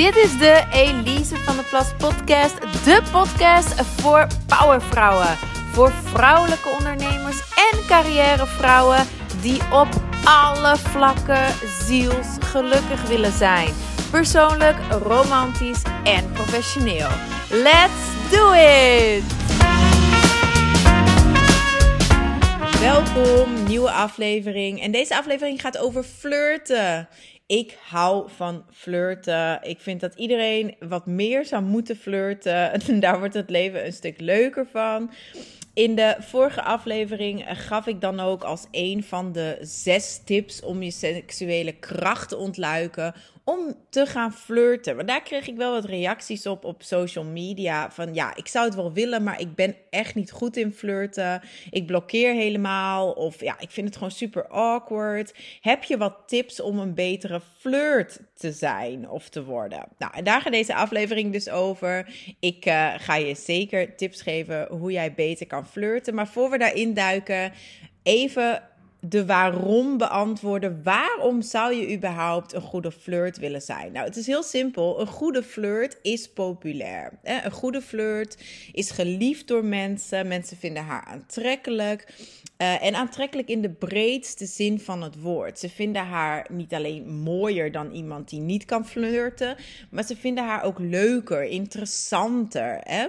Dit is de Elise van de Plas podcast. De podcast voor powervrouwen. Voor vrouwelijke ondernemers en carrièrevrouwen die op alle vlakken zielsgelukkig willen zijn. Persoonlijk, romantisch en professioneel. Let's do it! Welkom, nieuwe aflevering. En deze aflevering gaat over flirten. Ik hou van flirten. Ik vind dat iedereen wat meer zou moeten flirten. Daar wordt het leven een stuk leuker van. In de vorige aflevering gaf ik dan ook als een van de zes tips om je seksuele kracht te ontluiken om te gaan flirten. Maar daar kreeg ik wel wat reacties op op social media. Van ja, ik zou het wel willen, maar ik ben echt niet goed in flirten. Ik blokkeer helemaal. Of ja, ik vind het gewoon super awkward. Heb je wat tips om een betere flirt te zijn of te worden? Nou, en daar gaat deze aflevering dus over. Ik uh, ga je zeker tips geven hoe jij beter kan flirten. Maar voor we daarin duiken, even de waarom beantwoorden. Waarom zou je überhaupt een goede flirt willen zijn? Nou, het is heel simpel. Een goede flirt is populair. Een goede flirt is geliefd door mensen. Mensen vinden haar aantrekkelijk. Uh, en aantrekkelijk in de breedste zin van het woord. Ze vinden haar niet alleen mooier dan iemand die niet kan flirten, maar ze vinden haar ook leuker, interessanter. Hè?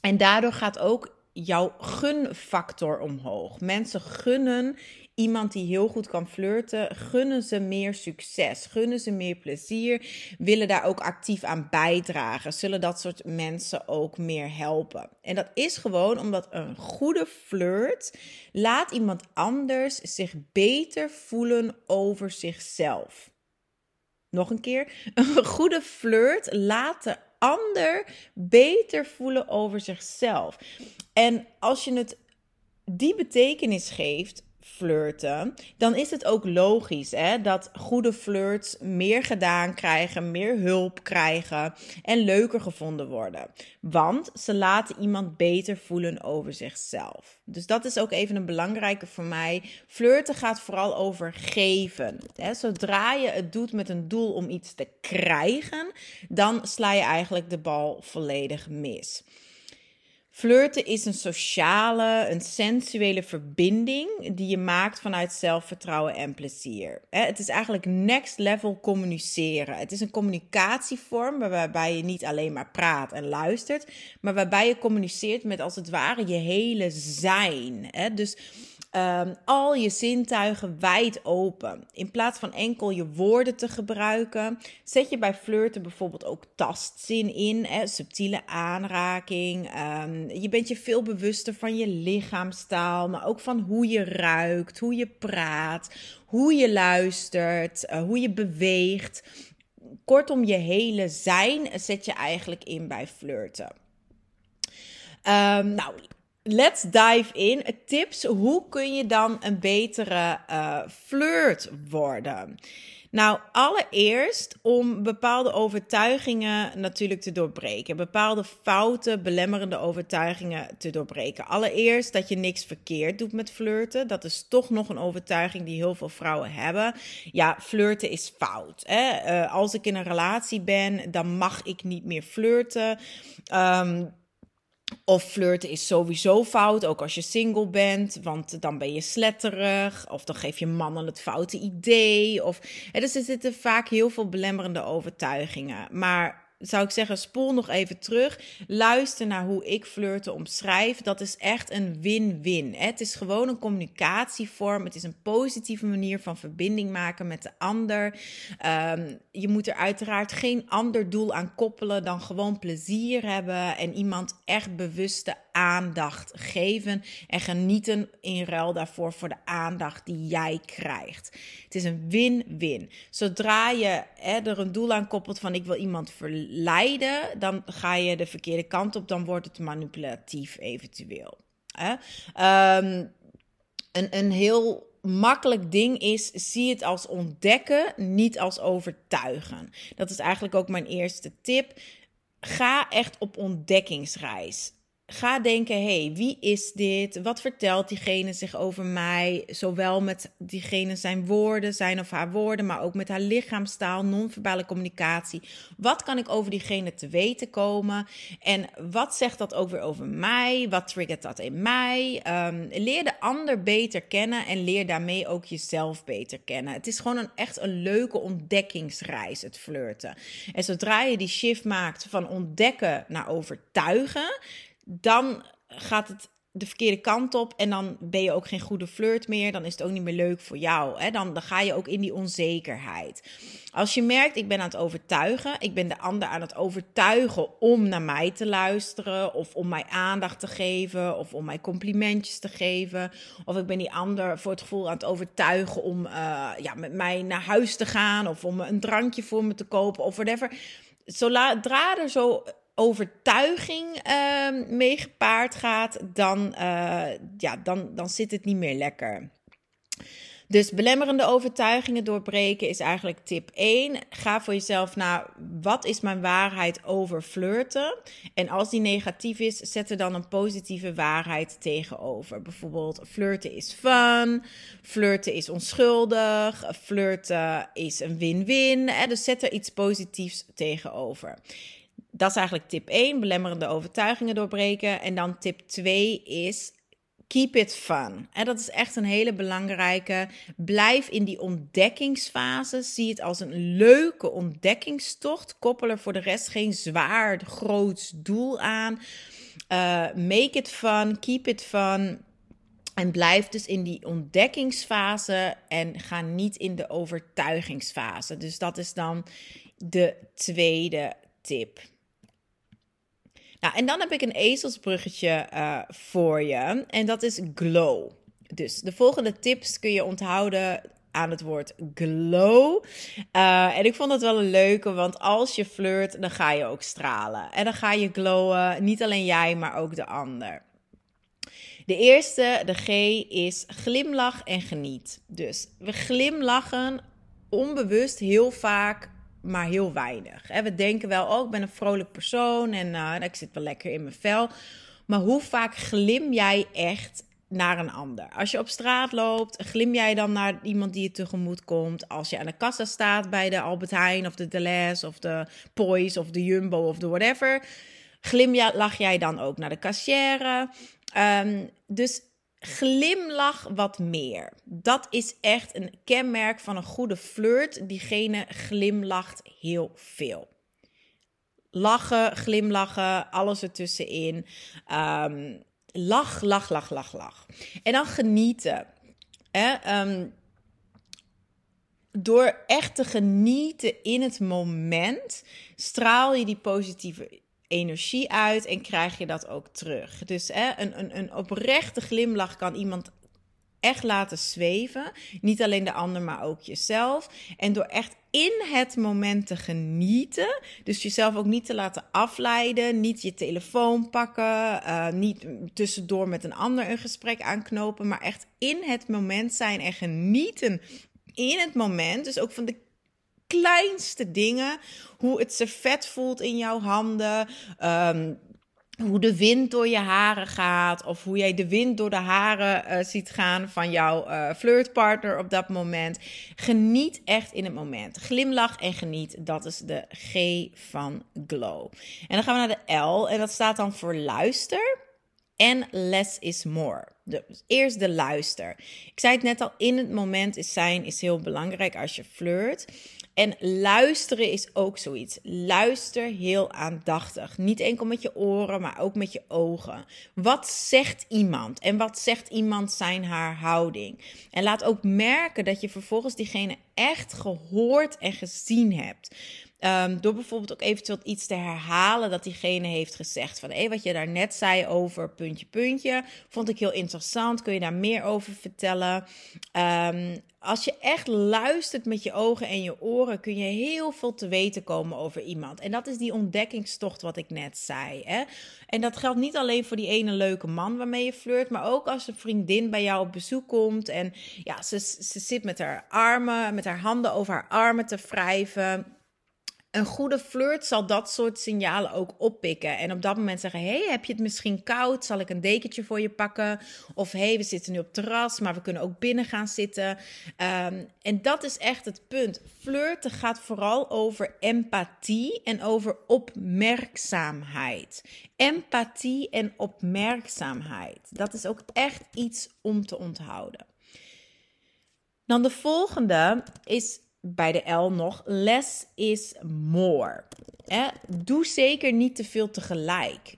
En daardoor gaat ook jouw gunfactor omhoog. Mensen gunnen iemand die heel goed kan flirten, gunnen ze meer succes, gunnen ze meer plezier, willen daar ook actief aan bijdragen, zullen dat soort mensen ook meer helpen. En dat is gewoon omdat een goede flirt laat iemand anders zich beter voelen over zichzelf. Nog een keer, een goede flirt laat de ander beter voelen over zichzelf. En als je het die betekenis geeft, flirten, dan is het ook logisch hè, dat goede flirts meer gedaan krijgen, meer hulp krijgen en leuker gevonden worden. Want ze laten iemand beter voelen over zichzelf. Dus dat is ook even een belangrijke voor mij. Flirten gaat vooral over geven. Hè. Zodra je het doet met een doel om iets te krijgen, dan sla je eigenlijk de bal volledig mis. Flirten is een sociale, een sensuele verbinding die je maakt vanuit zelfvertrouwen en plezier. Het is eigenlijk next level communiceren. Het is een communicatievorm waarbij je niet alleen maar praat en luistert, maar waarbij je communiceert met als het ware je hele zijn. Dus um, al je zintuigen wijd open. In plaats van enkel je woorden te gebruiken, zet je bij flirten bijvoorbeeld ook tastzin in, hè, subtiele aanraking. Um, je bent je veel bewuster van je lichaamstaal, maar ook van hoe je ruikt, hoe je praat, hoe je luistert, uh, hoe je beweegt. Kortom, je hele zijn zet je eigenlijk in bij flirten. Um, nou, let's dive in. Tips, hoe kun je dan een betere uh, flirt worden? Nou, allereerst om bepaalde overtuigingen natuurlijk te doorbreken. Bepaalde foute, belemmerende overtuigingen te doorbreken. Allereerst dat je niks verkeerd doet met flirten. Dat is toch nog een overtuiging die heel veel vrouwen hebben. Ja, flirten is fout. Hè? Uh, als ik in een relatie ben, dan mag ik niet meer flirten. Um, of flirten is sowieso fout, ook als je single bent, want dan ben je sletterig. Of dan geef je mannen het foute idee. Of, hè, dus er zitten vaak heel veel belemmerende overtuigingen. Maar zou ik zeggen, spoel nog even terug. Luister naar hoe ik flirten omschrijf. Dat is echt een win-win. Het is gewoon een communicatievorm. Het is een positieve manier van verbinding maken met de ander. Um, je moet er uiteraard geen ander doel aan koppelen dan gewoon plezier hebben en iemand echt bewuste aandacht geven en genieten in ruil daarvoor voor de aandacht die jij krijgt. Het is een win-win. Zodra je hè, er een doel aan koppelt van ik wil iemand verleiden, dan ga je de verkeerde kant op, dan wordt het manipulatief eventueel. Hè? Um, een, een heel makkelijk ding is, zie het als ontdekken, niet als overtuigen. Dat is eigenlijk ook mijn eerste tip. Ga echt op ontdekkingsreis. Ga denken: hey, wie is dit? Wat vertelt diegene zich over mij? Zowel met diegene zijn woorden, zijn of haar woorden, maar ook met haar lichaamstaal, non-verbale communicatie. Wat kan ik over diegene te weten komen? En wat zegt dat ook weer over mij? Wat triggert dat in mij? Um, leer de ander beter kennen en leer daarmee ook jezelf beter kennen. Het is gewoon een, echt een leuke ontdekkingsreis, het flirten. En zodra je die shift maakt van ontdekken naar overtuigen dan gaat het de verkeerde kant op en dan ben je ook geen goede flirt meer. Dan is het ook niet meer leuk voor jou. Hè? Dan, dan ga je ook in die onzekerheid. Als je merkt, ik ben aan het overtuigen, ik ben de ander aan het overtuigen om naar mij te luisteren, of om mij aandacht te geven, of om mij complimentjes te geven, of ik ben die ander voor het gevoel aan het overtuigen om uh, ja, met mij naar huis te gaan, of om een drankje voor me te kopen, of whatever. Zodra er zo overtuiging uh, mee gepaard gaat, dan, uh, ja, dan, dan zit het niet meer lekker. Dus belemmerende overtuigingen doorbreken is eigenlijk tip 1. Ga voor jezelf naar wat is mijn waarheid over flirten? En als die negatief is, zet er dan een positieve waarheid tegenover. Bijvoorbeeld flirten is fun, flirten is onschuldig, flirten is een win-win. Dus zet er iets positiefs tegenover dat is eigenlijk tip 1, belemmerende overtuigingen doorbreken. En dan tip 2 is keep it fun. En dat is echt een hele belangrijke. Blijf in die ontdekkingsfase. Zie het als een leuke ontdekkingstocht. Koppel er voor de rest geen zwaar, groot doel aan. Uh, make it fun, keep it fun. En blijf dus in die ontdekkingsfase en ga niet in de overtuigingsfase. Dus dat is dan de tweede tip. Nou, en dan heb ik een ezelsbruggetje uh, voor je. En dat is glow. Dus de volgende tips kun je onthouden aan het woord glow. Uh, en ik vond het wel een leuke, want als je flirt, dan ga je ook stralen. En dan ga je glowen, niet alleen jij, maar ook de ander. De eerste, de G, is glimlach en geniet. Dus we glimlachen onbewust heel vaak maar heel weinig. We denken wel, oh, ik ben een vrolijk persoon en uh, ik zit wel lekker in mijn vel. Maar hoe vaak glim jij echt naar een ander? Als je op straat loopt, glim jij dan naar iemand die je tegemoet komt? Als je aan de kassa staat bij de Albert Heijn of de Deleuze of de Poise of de Jumbo of de whatever, glim jij, lach jij dan ook naar de kassière? Um, dus Glimlach wat meer. Dat is echt een kenmerk van een goede flirt. Diegene glimlacht heel veel. Lachen, glimlachen, alles ertussenin. Um, lach, lach, lach, lach, lach. En dan genieten. Hè? Um, door echt te genieten in het moment, straal je die positieve energie uit en krijg je dat ook terug. Dus hè, een, een, een oprechte glimlach kan iemand echt laten zweven. Niet alleen de ander, maar ook jezelf. En door echt in het moment te genieten. Dus jezelf ook niet te laten afleiden. Niet je telefoon pakken. Uh, niet tussendoor met een ander een gesprek aanknopen. Maar echt in het moment zijn en genieten in het moment. Dus ook van de kleinste dingen. Hoe het servet voelt in jouw handen. Ehm, hoe de wind door je haren gaat. Of hoe jij de wind door de haren uh, ziet gaan van jouw uh, flirtpartner op dat moment. Geniet echt in het moment. Glimlach en geniet. Dat is de G van glow. En dan gaan we naar de L. En dat staat dan voor luister. En less is more. Dus eerst de luister. Ik zei het net al, in het moment is zijn is heel belangrijk als je flirt. En luisteren is ook zoiets. Luister heel aandachtig. Niet enkel met je oren, maar ook met je ogen. Wat zegt iemand? En wat zegt iemand zijn haar houding? En laat ook merken dat je vervolgens diegene echt gehoord en gezien hebt. Um, door bijvoorbeeld ook eventueel iets te herhalen dat diegene heeft gezegd. Van hé, wat je daar net zei over puntje, puntje. Vond ik heel interessant. Kun je daar meer over vertellen? Um, als je echt luistert met je ogen en je oren, kun je heel veel te weten komen over iemand. En dat is die ontdekkingstocht wat ik net zei. Hè? En dat geldt niet alleen voor die ene leuke man waarmee je flirt, maar ook als een vriendin bij jou op bezoek komt en ja, ze, ze zit met haar armen, met haar handen over haar armen te wrijven een goede flirt zal dat soort signalen ook oppikken. En op dat moment zeggen: hey, heb je het misschien koud? Zal ik een dekentje voor je pakken? Of hey, we zitten nu op terras, maar we kunnen ook binnen gaan zitten. Ehm, en dat is echt het punt. Flirten gaat vooral over empathie en over opmerkzaamheid. Empathie en opmerkzaamheid. Dat is ook echt iets om te onthouden. Dan de volgende is bij de L nog, less is more. Doe zeker niet te veel tegelijk.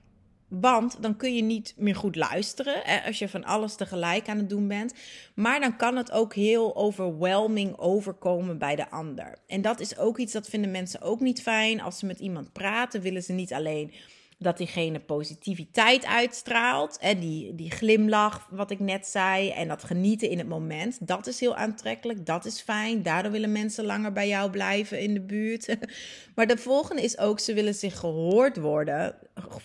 Want dan kun je niet meer goed luisteren als je van alles tegelijk aan het doen bent. Maar dan kan het ook heel overwhelming overkomen bij de ander. En dat is ook iets dat vinden mensen ook niet fijn. Als ze met iemand praten, willen ze niet alleen dat diegene positiviteit uitstraalt. Hè, die, die glimlach, wat ik net zei. En dat genieten in het moment. Dat is heel aantrekkelijk. Dat is fijn. Daardoor willen mensen langer bij jou blijven in de buurt. maar de volgende is ook, ze willen zich gehoord worden,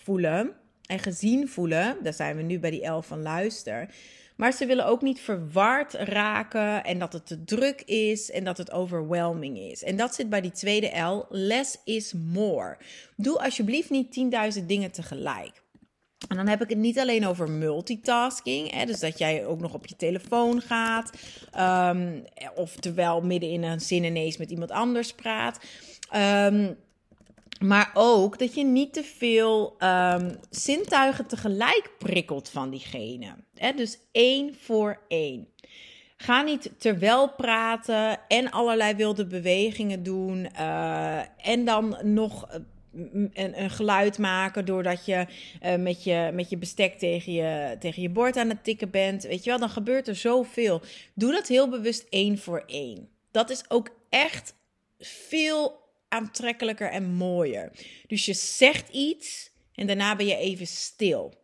voelen. En gezien voelen. Daar zijn we nu bij die elf van luister. Maar ze willen ook niet verward raken en dat het te druk is en dat het overwhelming is. En dat zit bij die tweede L. Less is more. Doe alsjeblieft niet 10.000 dingen tegelijk. En dan heb ik het niet alleen over multitasking, hè, dus dat jij ook nog op je telefoon gaat, um, of terwijl midden in een zin ineens met iemand anders praat. Um, maar ook dat je niet te veel um, zintuigen tegelijk prikkelt van diegene. Dus één voor één. Ga niet terwijl praten en allerlei wilde bewegingen doen. Uh, en dan nog een, een, geluid maken doordat je, uh, met je met je bestek tegen je, tegen je bord aan het tikken bent. Weet je wel, dan gebeurt er zoveel. Doe dat heel bewust één voor één. Dat is ook echt veel aantrekkelijker en mooier. Dus je zegt iets en daarna ben je even stil.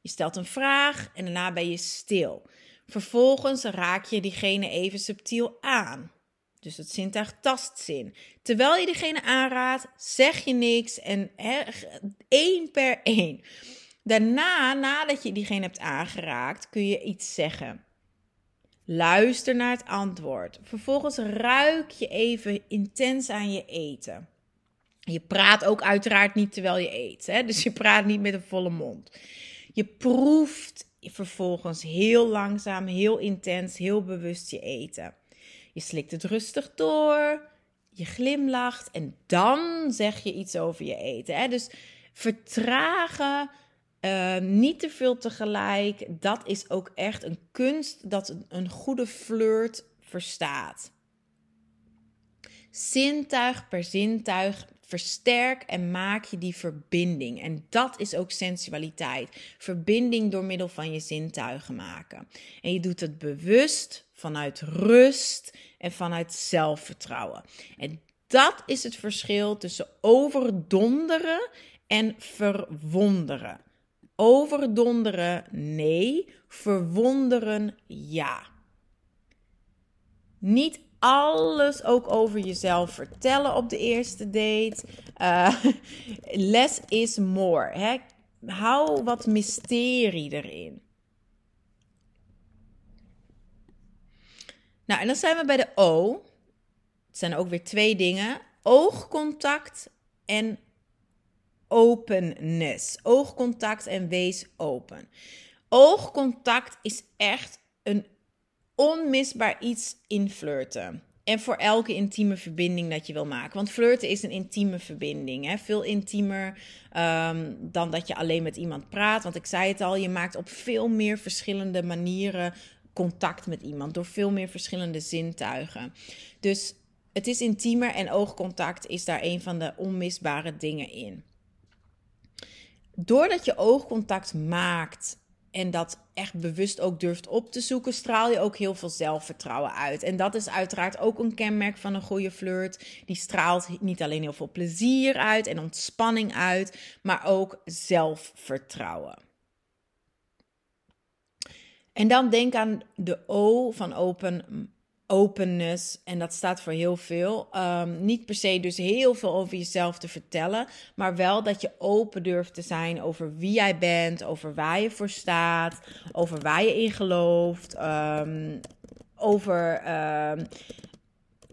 Je stelt een vraag en daarna ben je stil. Vervolgens raak je diegene even subtiel aan. Dus het zintuig tastzin. Terwijl je diegene aanraadt, zeg je niks en één per één. Daarna, nadat je diegene hebt aangeraakt, kun je iets zeggen. Luister naar het antwoord. Vervolgens ruik je even intens aan je eten. Je praat ook uiteraard niet terwijl je eet. Hè? Dus je praat niet met een volle mond. Je proeft vervolgens heel langzaam, heel intens, heel bewust je eten. Je slikt het rustig door. Je glimlacht en dan zeg je iets over je eten. Hè? Dus vertragen Ehm, niet te veel tegelijk. Dat is ook echt een kunst dat een goede flirt verstaat. Zintuig per zintuig versterk en maak je die verbinding. En dat is ook sensualiteit. Verbinding door middel van je zintuigen maken. En je doet het bewust vanuit rust en vanuit zelfvertrouwen. En dat is het verschil tussen overdonderen en verwonderen. Overdonderen, nee. Verwonderen, ja. Niet alles ook over jezelf vertellen op de eerste date. Uh, less is more. Hè? Hou wat mysterie erin. Nou, en dan zijn we bij de O. Het zijn ook weer twee dingen: oogcontact en openness. Oogcontact en wees open. Oogcontact is echt een onmisbaar iets in flirten. En voor elke intieme verbinding dat je wil maken. Want flirten is een intieme verbinding. Hè? Veel intiemer um, dan dat je alleen met iemand praat. Want ik zei het al, je maakt op veel meer verschillende manieren contact met iemand. Door veel meer verschillende zintuigen. Dus het is intiemer en oogcontact is daar een van de onmisbare dingen in doordat je oogcontact maakt en dat echt bewust ook durft op te zoeken, straal je ook heel veel zelfvertrouwen uit. En dat is uiteraard ook een kenmerk van een goede flirt. Die straalt niet alleen heel veel plezier uit en ontspanning uit, maar ook zelfvertrouwen. En dan denk aan de O van open openness. En dat staat voor heel veel. Um, niet per se dus heel veel over jezelf te vertellen. Maar wel dat je open durft te zijn over wie jij bent. Over waar je voor staat. Over waar je in gelooft. Um, over um,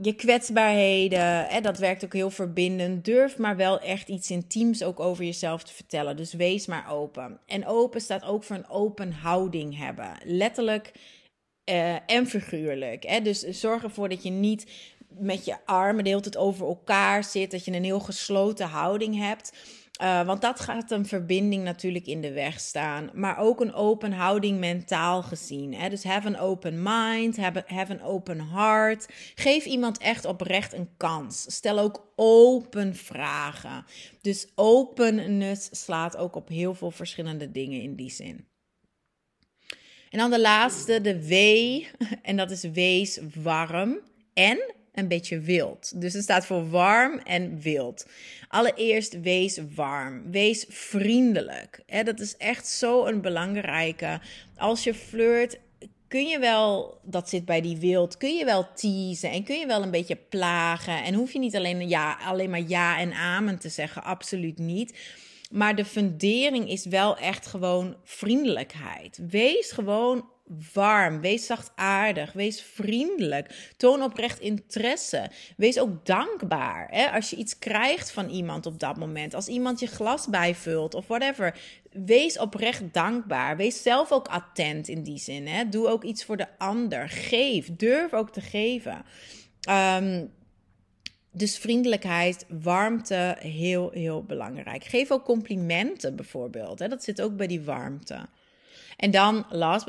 je kwetsbaarheden, hè, dat werkt ook heel verbindend. Durf maar wel echt iets intiems ook over jezelf te vertellen. Dus wees maar open. En open staat ook voor een open houding hebben. Letterlijk uh, en figuurlijk. Hè? Dus zorg ervoor dat je niet met je armen de hele tijd over elkaar zit. Dat je een heel gesloten houding hebt. Uh, want dat gaat een verbinding natuurlijk in de weg staan. Maar ook een open houding mentaal gezien. Hè? Dus have an open mind, have, have an open heart. Geef iemand echt oprecht een kans. Stel ook open vragen. Dus openness slaat ook op heel veel verschillende dingen in die zin. En dan de laatste, de W. En dat is wees warm en een beetje wild. Dus het staat voor warm en wild. Allereerst wees warm. Wees vriendelijk. dat is echt zo een belangrijke. Als je flirt, kun je wel, dat zit bij die wild, kun je wel teasen en kun je wel een beetje plagen. En hoef je niet alleen, ja, alleen maar ja en amen te zeggen. Absoluut niet. Maar de fundering is wel echt gewoon vriendelijkheid. Wees gewoon warm, wees zachtaardig, wees vriendelijk, toon oprecht interesse, wees ook dankbaar. Hè? Als je iets krijgt van iemand op dat moment, als iemand je glas bijvult of whatever, wees oprecht dankbaar. Wees zelf ook attent in die zin. Hè? Doe ook iets voor de ander. Geef, durf ook te geven. Um, dus vriendelijkheid, warmte, heel, heel belangrijk. Geef ook complimenten bijvoorbeeld. Hè? Dat zit ook bij die warmte. En dan, last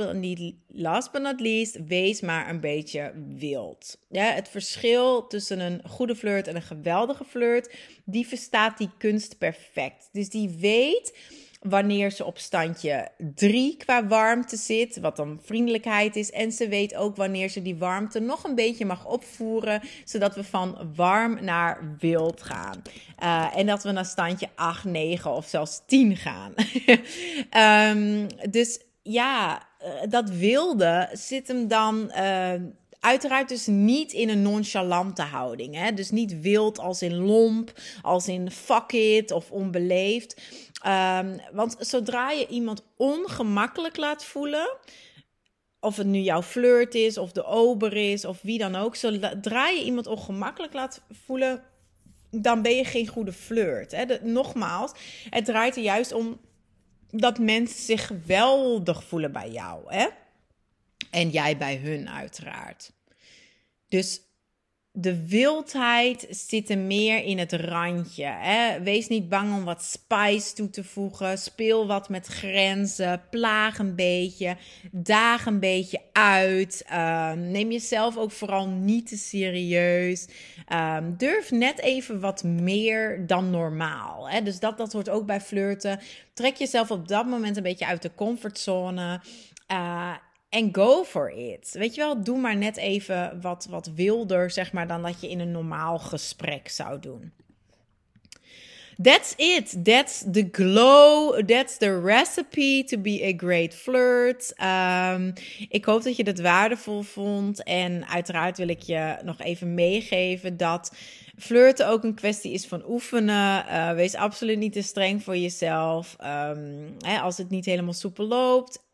but, not, least, wees maar een beetje wild. Ja, het verschil tussen een goede flirt en een geweldige flirt, die verstaat die kunst perfect. Dus die weet wanneer ze op standje 3 qua warmte zit, wat dan vriendelijkheid is. En ze weet ook wanneer ze die warmte nog een beetje mag opvoeren, zodat we van warm naar wild gaan. Uh, en dat we naar standje 8, 9 of zelfs 10 gaan. um, dus ja, uh, dat wilde zit hem dan. Uh, Uiteraard dus niet in een nonchalante houding. Hè? Dus niet wild als in lomp, als in fuck it of onbeleefd. Um, want zodra je iemand ongemakkelijk laat voelen, of het nu jouw flirt is, of de ober is, of wie dan ook, zodra je iemand ongemakkelijk laat voelen, dan ben je geen goede flirt. Hè? nogmaals, het draait er juist om dat mensen zich geweldig voelen bij jou. Hè? En jij bij hun, uiteraard. Dus de wildheid zit er meer in het randje. Hè? Wees niet bang om wat spice toe te voegen. Speel wat met grenzen. Plaag een beetje. Daag een beetje uit. Um, neem jezelf ook vooral niet te serieus. Um, durf net even wat meer dan normaal. Hè? Dus dat, dat hoort ook bij flirten. Trek jezelf op dat moment een beetje uit de comfortzone. Uh, en go for it. Weet je wel, doe maar net even wat, wat wilder, zeg maar, dan dat je in een normaal gesprek zou doen. That's it. That's the glow. That's the recipe to be a great flirt. Um, ik hoop dat je het waardevol vond. En uiteraard wil ik je nog even meegeven dat flirten ook een kwestie is van oefenen. Uh, wees absoluut niet te streng voor jezelf. Um, hè, als het niet helemaal soepel loopt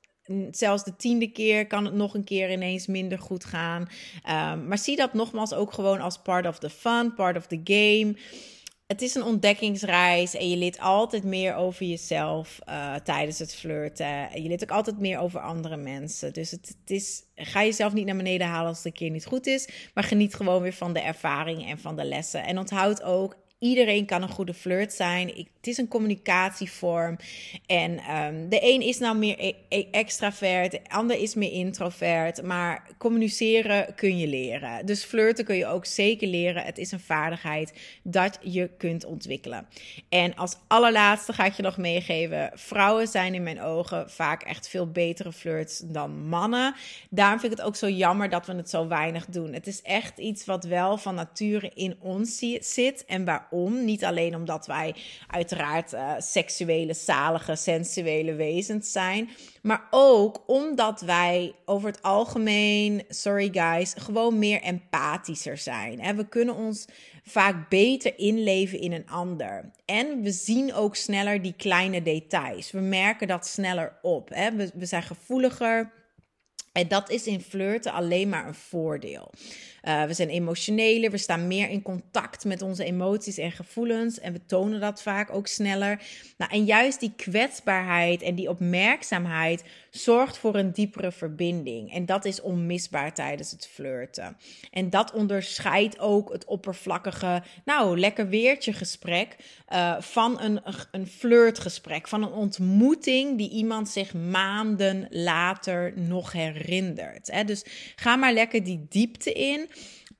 zelfs de tiende keer kan het nog een keer ineens minder goed gaan. Um, maar zie dat nogmaals ook gewoon als part of the fun, part of the game. Het is een ontdekkingsreis en je leert altijd meer over jezelf uh, tijdens het flirten. En je leert ook altijd meer over andere mensen. Dus het, het, is, ga jezelf niet naar beneden halen als het een keer niet goed is. Maar geniet gewoon weer van de ervaring en van de lessen. En onthoud ook, Iedereen kan een goede flirt zijn. Het is een communicatievorm. En um, de een is nou meer e e extravert, de ander is meer introvert. Maar communiceren kun je leren. Dus flirten kun je ook zeker leren. Het is een vaardigheid dat je kunt ontwikkelen. En als allerlaatste ga ik je nog meegeven: vrouwen zijn in mijn ogen vaak echt veel betere flirts dan mannen. Daarom vind ik het ook zo jammer dat we het zo weinig doen. Het is echt iets wat wel van nature in ons zit en waar Niet alleen omdat wij uiteraard uh, seksuele, zalige, sensuele wezens zijn. Maar ook omdat wij over het algemeen, sorry guys, gewoon meer empathischer zijn. En we kunnen ons vaak beter inleven in een ander. En we zien ook sneller die kleine details. We merken dat sneller op. Hè? We, we zijn gevoeliger. En dat is in flirten alleen maar een voordeel. Uh, we zijn emotioneler, we staan meer in contact met onze emoties en gevoelens en we tonen dat vaak ook sneller. Nou, en juist die kwetsbaarheid en die opmerkzaamheid zorgt voor een diepere verbinding. En dat is onmisbaar tijdens het flirten. En dat onderscheidt ook het oppervlakkige, nou, lekker weertje gesprek uh, van een, een flirtgesprek, van een ontmoeting die iemand zich maanden later nog herinnert. Hè? Dus ga maar lekker die diepte in.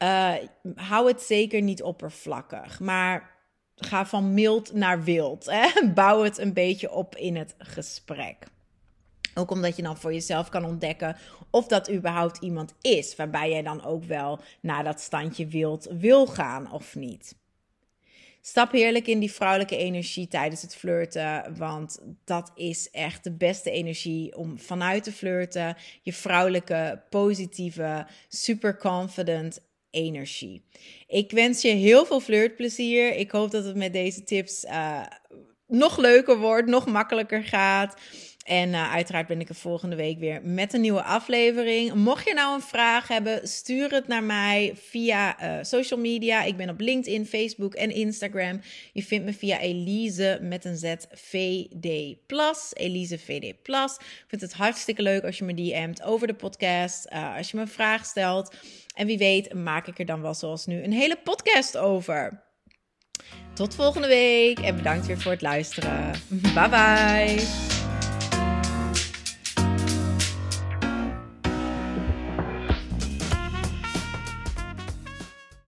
Uh, hou het zeker niet oppervlakkig, maar ga van mild naar wild. Hè? Bouw het een beetje op in het gesprek. Ook omdat je dan voor jezelf kan ontdekken of dat überhaupt iemand is waarbij jij dan ook wel naar dat standje wild wil gaan of niet. Stap heerlijk in die vrouwelijke energie tijdens het flirten, want dat is echt de beste energie om vanuit te flirten. Je vrouwelijke, positieve, super confident energie. Ik wens je heel veel flirtplezier. Ik hoop dat het met deze tips uh, nog leuker wordt, nog makkelijker gaat. En uh, uiteraard ben ik er volgende week weer met een nieuwe aflevering. Mocht je nou een vraag hebben, stuur het naar mij via uh, social media. Ik ben op LinkedIn, Facebook en Instagram. Je vindt me via Elise met een Z VD Plus. Elise VD Plus. Ik vind het hartstikke leuk als je me DM't over de podcast. Uh, als je me een vraag stelt. En wie weet, maak ik er dan wel zoals nu een hele podcast over. Tot volgende week en bedankt weer voor het luisteren. Bye bye.